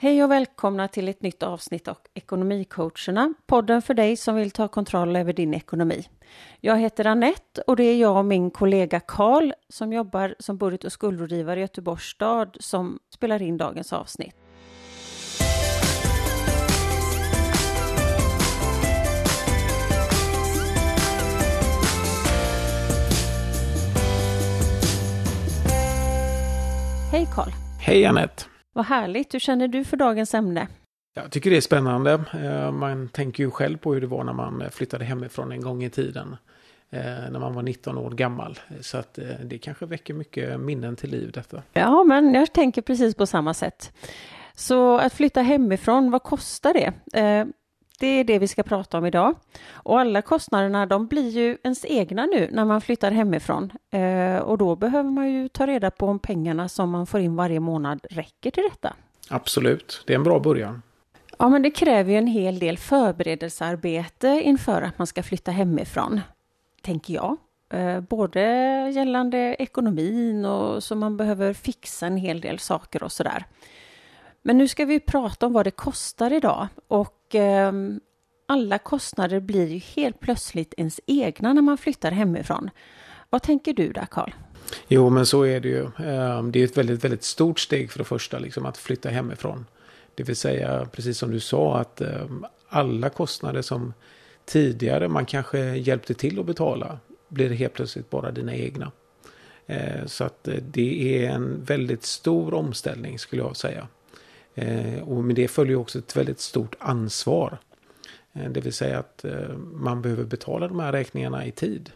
Hej och välkomna till ett nytt avsnitt av Ekonomicoacherna, podden för dig som vill ta kontroll över din ekonomi. Jag heter Annette och det är jag och min kollega Karl som jobbar som budget och skuldrådgivare i Göteborgs stad som spelar in dagens avsnitt. Hej Karl! Hej Annette! Vad härligt! Hur känner du för dagens ämne? Jag tycker det är spännande. Eh, man tänker ju själv på hur det var när man flyttade hemifrån en gång i tiden. Eh, när man var 19 år gammal. Så att eh, det kanske väcker mycket minnen till liv detta. Ja, men jag tänker precis på samma sätt. Så att flytta hemifrån, vad kostar det? Det är det vi ska prata om idag. Och alla kostnaderna de blir ju ens egna nu när man flyttar hemifrån. Eh, och då behöver man ju ta reda på om pengarna som man får in varje månad räcker till detta. Absolut, det är en bra början. Ja, men det kräver ju en hel del förberedelsearbete inför att man ska flytta hemifrån, tänker jag. Eh, både gällande ekonomin och så man behöver fixa en hel del saker och sådär. Men nu ska vi prata om vad det kostar idag och eh, alla kostnader blir ju helt plötsligt ens egna när man flyttar hemifrån. Vad tänker du där Karl? Jo, men så är det ju. Ehm, det är ett väldigt, väldigt stort steg för det första, liksom att flytta hemifrån. Det vill säga, precis som du sa, att ehm, alla kostnader som tidigare man kanske hjälpte till att betala blir helt plötsligt bara dina egna. Ehm, så att eh, det är en väldigt stor omställning skulle jag säga. Eh, och med det följer också ett väldigt stort ansvar. Eh, det vill säga att eh, man behöver betala de här räkningarna i tid.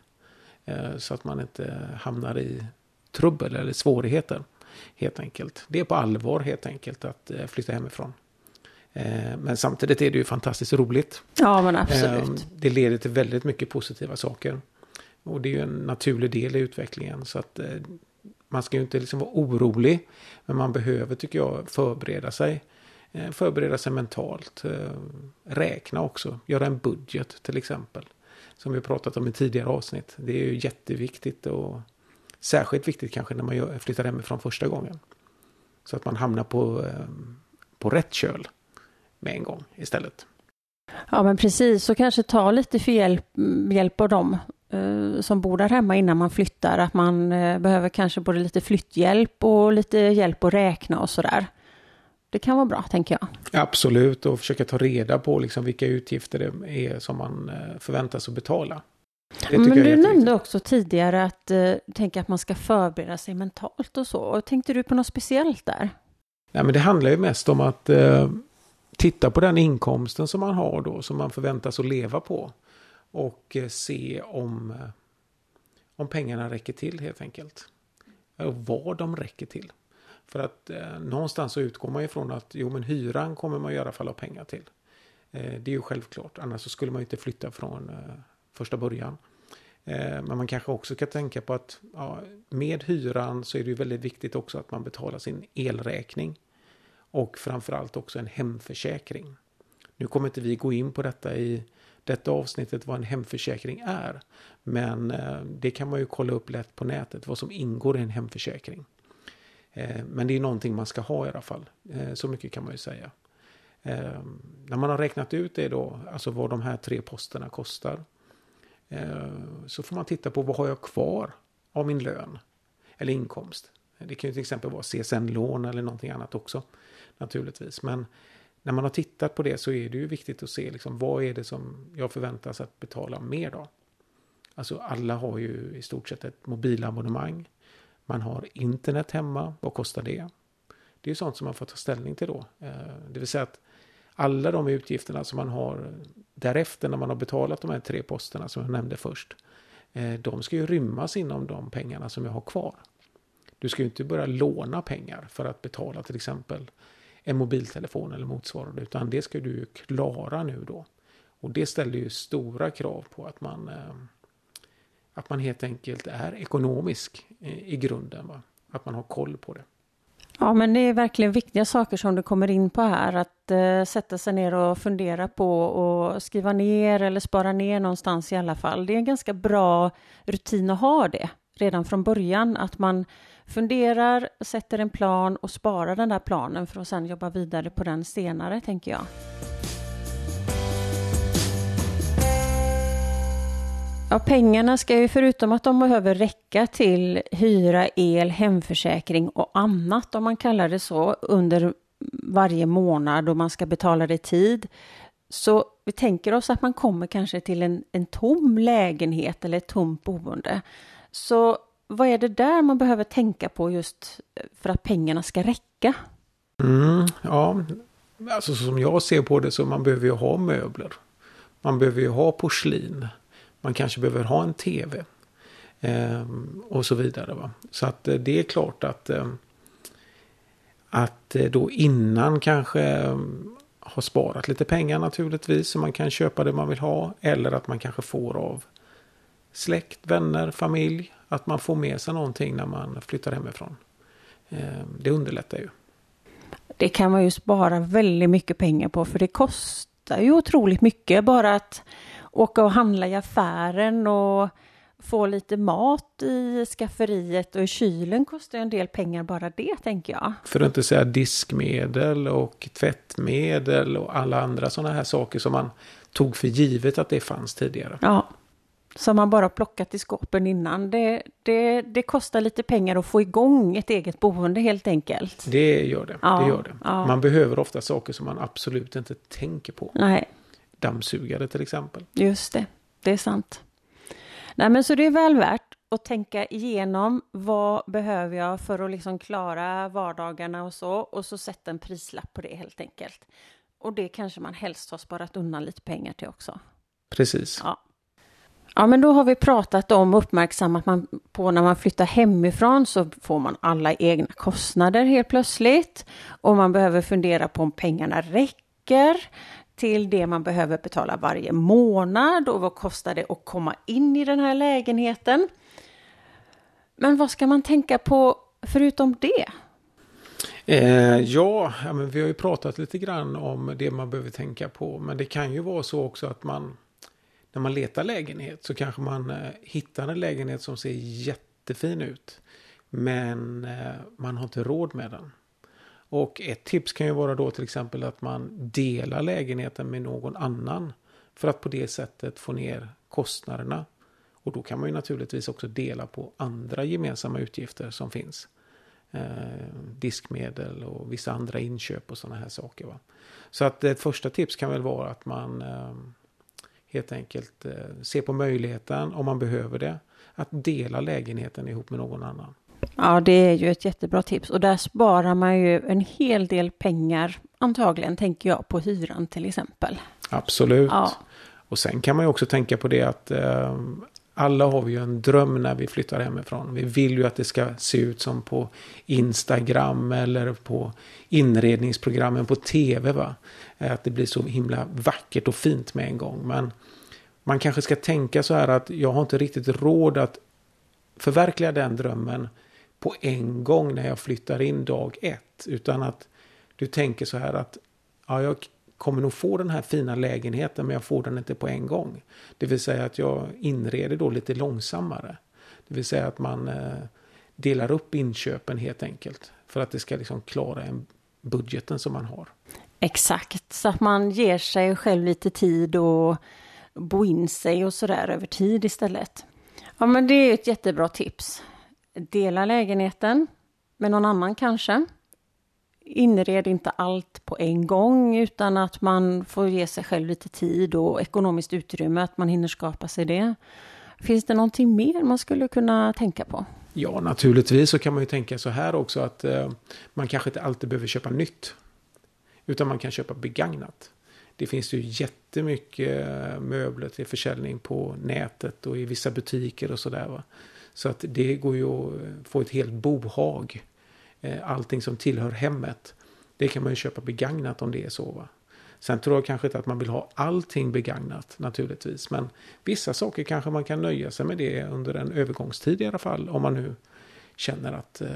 Så att man inte hamnar i trubbel eller svårigheter. Helt enkelt. Det är på allvar helt enkelt att flytta hemifrån. Men samtidigt är det ju fantastiskt roligt. Ja, men absolut. Det leder till väldigt mycket positiva saker. Och det är ju en naturlig del i utvecklingen. Så att man ska ju inte liksom vara orolig. Men man behöver, tycker jag, förbereda sig. Eh, förbereda sig mentalt. Eh, räkna också. Göra en budget till exempel. Som vi pratat om i tidigare avsnitt. Det är ju jätteviktigt och särskilt viktigt kanske när man flyttar hemifrån första gången. Så att man hamnar på, eh, på rätt köl med en gång istället. Ja men precis, och kanske ta lite för hjälp, mm, hjälp av dem som bor där hemma innan man flyttar, att man eh, behöver kanske både lite flytthjälp och lite hjälp att räkna och sådär. Det kan vara bra, tänker jag. Absolut, och försöka ta reda på liksom vilka utgifter det är som man eh, förväntas att betala. Men du nämnde också tidigare att uh, tänka att man ska förbereda sig mentalt och så. Och tänkte du på något speciellt där? Nej, men det handlar ju mest om att uh, titta på den inkomsten som man har då, som man förväntas att leva på. Och eh, se om, eh, om pengarna räcker till helt enkelt. Och vad de räcker till. För att eh, någonstans så utgår man ifrån att jo men hyran kommer man i alla fall ha pengar till. Eh, det är ju självklart. Annars så skulle man ju inte flytta från eh, första början. Eh, men man kanske också kan tänka på att ja, med hyran så är det ju väldigt viktigt också att man betalar sin elräkning. Och framförallt också en hemförsäkring. Nu kommer inte vi gå in på detta i detta avsnittet vad en hemförsäkring är. Men eh, det kan man ju kolla upp lätt på nätet vad som ingår i en hemförsäkring. Eh, men det är någonting man ska ha i alla fall. Eh, så mycket kan man ju säga. När man har räknat ut det då, alltså vad de här tre posterna kostar. Så får man titta på vad har jag kvar av min lön eller inkomst. Det kan ju till exempel vara CSN-lån eller någonting annat också. Naturligtvis. Men när man har tittat på det så är det ju viktigt att se liksom, vad är det som jag förväntas att betala mer då. Alltså alla har ju i stort sett ett mobilabonnemang. Man har internet hemma. Vad kostar det? Det är ju sånt som man får ta ställning till då. Eh, det vill säga att alla de utgifterna som man har därefter när man har betalat de här tre posterna som jag nämnde först. Eh, de ska ju rymmas inom de pengarna som jag har kvar. Du ska ju inte börja låna pengar för att betala till exempel en mobiltelefon eller motsvarande. Utan det ska du klara nu då. Och det ställer ju stora krav på att man, eh, att man helt enkelt är ekonomisk eh, i grunden. Va? Att man har koll på det. Ja, men det är verkligen viktiga saker som du kommer in på här. Att eh, sätta sig ner och fundera på och skriva ner eller spara ner någonstans i alla fall. Det är en ganska bra rutin att ha det redan från början. Att man funderar, sätter en plan och sparar den där planen för att sen jobba vidare på den senare, tänker jag. Ja, pengarna ska ju förutom att de behöver räcka till hyra, el, hemförsäkring och annat om man kallar det så under varje månad och man ska betala det i tid. Så vi tänker oss att man kommer kanske till en, en tom lägenhet eller ett tomt boende. Så vad är det där man behöver tänka på just för att pengarna ska räcka? Mm, ja, alltså som jag ser på det så man behöver ju ha möbler. Man behöver ju ha porslin. Man kanske behöver ha en tv. Eh, och så vidare. Va? Så att eh, det är klart att eh, att eh, då innan kanske eh, ha sparat lite pengar naturligtvis så man kan köpa det man vill ha. Eller att man kanske får av släkt, vänner, familj. Att man får med sig någonting när man flyttar hemifrån. Eh, det underlättar ju. Det kan man ju spara väldigt mycket pengar på för det kostar ju otroligt mycket bara att åka och handla i affären och få lite mat i skafferiet och i kylen kostar en del pengar bara det tänker jag. För att inte säga diskmedel och tvättmedel och alla andra sådana här saker som man tog för givet att det fanns tidigare. Ja, som man bara plockat i skåpen innan. Det, det, det kostar lite pengar att få igång ett eget boende helt enkelt. Det gör det. Ja, det, gör det. Ja. Man behöver ofta saker som man absolut inte tänker på. Nej. Dammsugare till exempel. Just det, det är sant. Nej, men så det är väl värt att tänka igenom vad behöver jag för att liksom klara vardagarna och så och så sätta en prislapp på det helt enkelt. Och det kanske man helst har sparat undan lite pengar till också. Precis. Ja. Ja, men då har vi pratat om och uppmärksammat man på när man flyttar hemifrån så får man alla egna kostnader helt plötsligt. Och man behöver fundera på om pengarna räcker till det man behöver betala varje månad och vad kostar det att komma in i den här lägenheten. Men vad ska man tänka på förutom det? Eh, ja, ja men vi har ju pratat lite grann om det man behöver tänka på. Men det kan ju vara så också att man när man letar lägenhet så kanske man eh, hittar en lägenhet som ser jättefin ut. Men eh, man har inte råd med den. Och ett tips kan ju vara då till exempel att man delar lägenheten med någon annan. För att på det sättet få ner kostnaderna. Och då kan man ju naturligtvis också dela på andra gemensamma utgifter som finns. Eh, diskmedel och vissa andra inköp och sådana här saker. Va? Så att ett första tips kan väl vara att man eh, helt enkelt eh, ser på möjligheten, om man behöver det, att dela lägenheten ihop med någon annan. Ja, det är ju ett jättebra tips och där sparar man ju en hel del pengar antagligen, tänker jag, på hyran till exempel. Absolut. Ja. Och sen kan man ju också tänka på det att eh, alla har vi ju en dröm när vi flyttar hemifrån. Vi vill ju att det ska se ut som på Instagram eller på inredningsprogrammen på tv. Va? Eh, att det blir så himla vackert och fint med en gång. Men man kanske ska tänka så här att jag har inte riktigt råd att förverkliga den drömmen på en gång när jag flyttar in dag ett. Utan att du tänker så här att ja, jag kommer nog få den här fina lägenheten men jag får den inte på en gång. Det vill säga att jag inreder då lite långsammare. Det vill säga att man eh, delar upp inköpen helt enkelt. För att det ska liksom klara en budgeten som man har. Exakt, så att man ger sig själv lite tid och bo in sig och sådär över tid istället. Ja men det är ett jättebra tips. Dela lägenheten med någon annan kanske. Inred inte allt på en gång utan att man får ge sig själv lite tid och ekonomiskt utrymme, att man hinner skapa sig det. Finns det någonting mer man skulle kunna tänka på? Ja, naturligtvis så kan man ju tänka så här också att eh, man kanske inte alltid behöver köpa nytt. Utan man kan köpa begagnat. Det finns ju jättemycket eh, möbler till försäljning på nätet och i vissa butiker och sådär. Så att det går ju att eh, få ett helt bohag. Eh, allting som tillhör hemmet. Det kan man ju köpa begagnat om det är så. Va? Sen tror jag kanske inte att man vill ha allting begagnat naturligtvis. Men vissa saker kanske man kan nöja sig med det under en övergångstid i alla fall. Om man nu känner att, eh,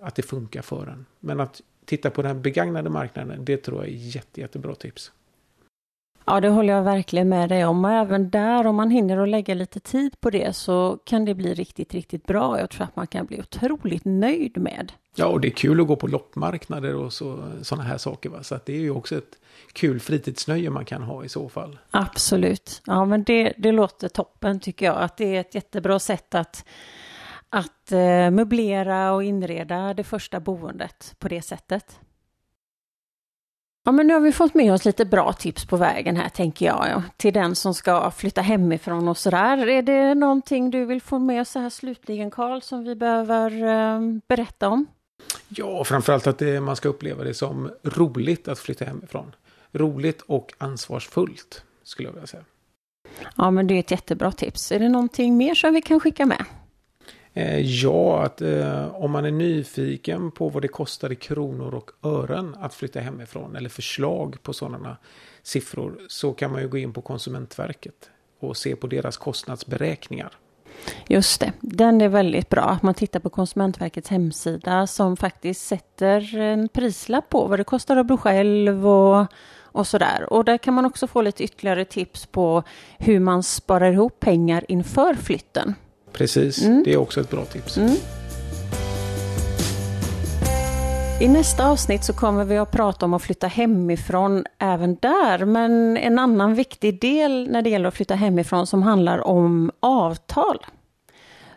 att det funkar för en. Men att titta på den begagnade marknaden, det tror jag är jätte, jättebra tips. Ja, det håller jag verkligen med dig om. Och även där, om man hinner att lägga lite tid på det så kan det bli riktigt, riktigt bra. Jag tror att man kan bli otroligt nöjd med. Ja, och det är kul att gå på loppmarknader och sådana här saker. Va? Så att det är ju också ett kul fritidsnöje man kan ha i så fall. Absolut. Ja, men det, det låter toppen tycker jag. Att det är ett jättebra sätt att, att eh, möblera och inreda det första boendet på det sättet. Ja, men nu har vi fått med oss lite bra tips på vägen här tänker jag. Ja. Till den som ska flytta hemifrån och sådär. Är det någonting du vill få med oss så här slutligen Karl som vi behöver eh, berätta om? Ja, framförallt att det, man ska uppleva det som roligt att flytta hemifrån. Roligt och ansvarsfullt skulle jag vilja säga. Ja, men det är ett jättebra tips. Är det någonting mer som vi kan skicka med? Eh, ja, att eh, om man är nyfiken på vad det kostar i kronor och ören att flytta hemifrån eller förslag på sådana siffror så kan man ju gå in på Konsumentverket och se på deras kostnadsberäkningar. Just det, den är väldigt bra. Att man tittar på Konsumentverkets hemsida som faktiskt sätter en prislapp på vad det kostar att bo själv och, och sådär. Och där kan man också få lite ytterligare tips på hur man sparar ihop pengar inför flytten. Precis, mm. det är också ett bra tips. Mm. I nästa avsnitt så kommer vi att prata om att flytta hemifrån även där, men en annan viktig del när det gäller att flytta hemifrån som handlar om avtal.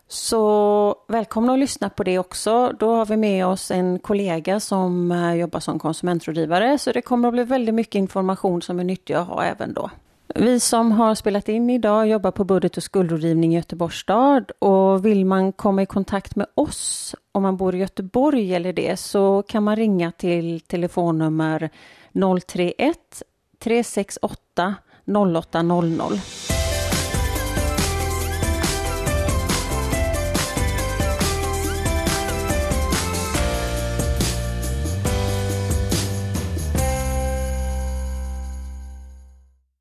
Så välkomna att lyssna på det också. Då har vi med oss en kollega som eh, jobbar som konsumentrådgivare, så det kommer att bli väldigt mycket information som är nyttig att ha även då. Vi som har spelat in idag jobbar på budget och skuldrådgivning i Göteborgs stad och vill man komma i kontakt med oss om man bor i Göteborg eller det så kan man ringa till telefonnummer 031 368 0800.